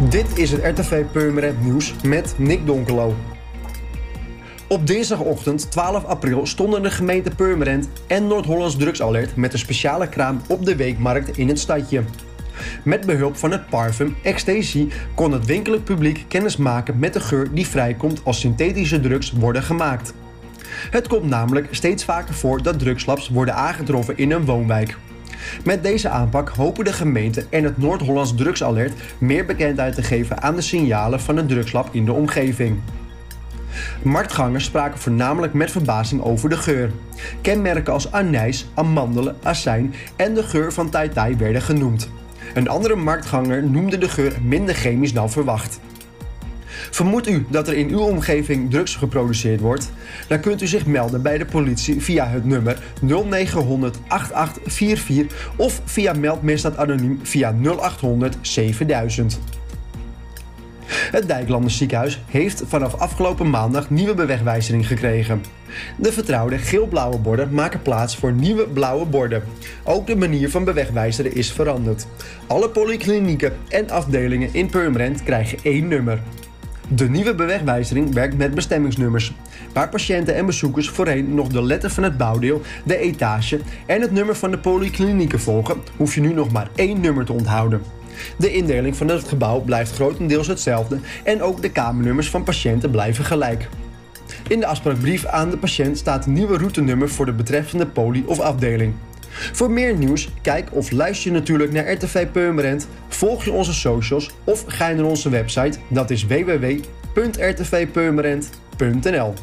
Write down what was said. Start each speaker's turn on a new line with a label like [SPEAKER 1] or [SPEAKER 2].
[SPEAKER 1] Dit is het RTV Purmerend Nieuws met Nick Donkelo. Op dinsdagochtend 12 april stonden de gemeente Purmerend en Noord-Hollands Drugsalert met een speciale kraam op de weekmarkt in het stadje. Met behulp van het parfum Ecstasy kon het winkelend publiek kennis maken met de geur die vrijkomt als synthetische drugs worden gemaakt. Het komt namelijk steeds vaker voor dat drugslabs worden aangetroffen in een woonwijk. Met deze aanpak hopen de gemeente en het Noord-Hollands Drugsalert meer bekendheid te geven aan de signalen van een drugslab in de omgeving. Marktgangers spraken voornamelijk met verbazing over de geur. Kenmerken als anijs, amandelen, azijn en de geur van tai werden genoemd. Een andere marktganger noemde de geur minder chemisch dan verwacht. Vermoedt u dat er in uw omgeving drugs geproduceerd wordt? Dan kunt u zich melden bij de politie via het nummer 0900 8844 of via Meldmisdaad Anoniem via 0800 7000. Het Dijklanders ziekenhuis heeft vanaf afgelopen maandag nieuwe bewegwijzering gekregen. De vertrouwde geel-blauwe borden maken plaats voor nieuwe blauwe borden. Ook de manier van bewegwijzeren is veranderd. Alle polyklinieken en afdelingen in Purmerend krijgen één nummer. De nieuwe bewegwijzering werkt met bestemmingsnummers. Waar patiënten en bezoekers voorheen nog de letter van het bouwdeel, de etage en het nummer van de polyklinieken volgen, hoef je nu nog maar één nummer te onthouden. De indeling van het gebouw blijft grotendeels hetzelfde en ook de kamernummers van patiënten blijven gelijk. In de afspraakbrief aan de patiënt staat een nieuwe routenummer voor de betreffende poli of afdeling. Voor meer nieuws, kijk of luister natuurlijk naar RTV Purmerend, volg je onze socials of ga je naar onze website, dat is www.rtvpurmerend.nl.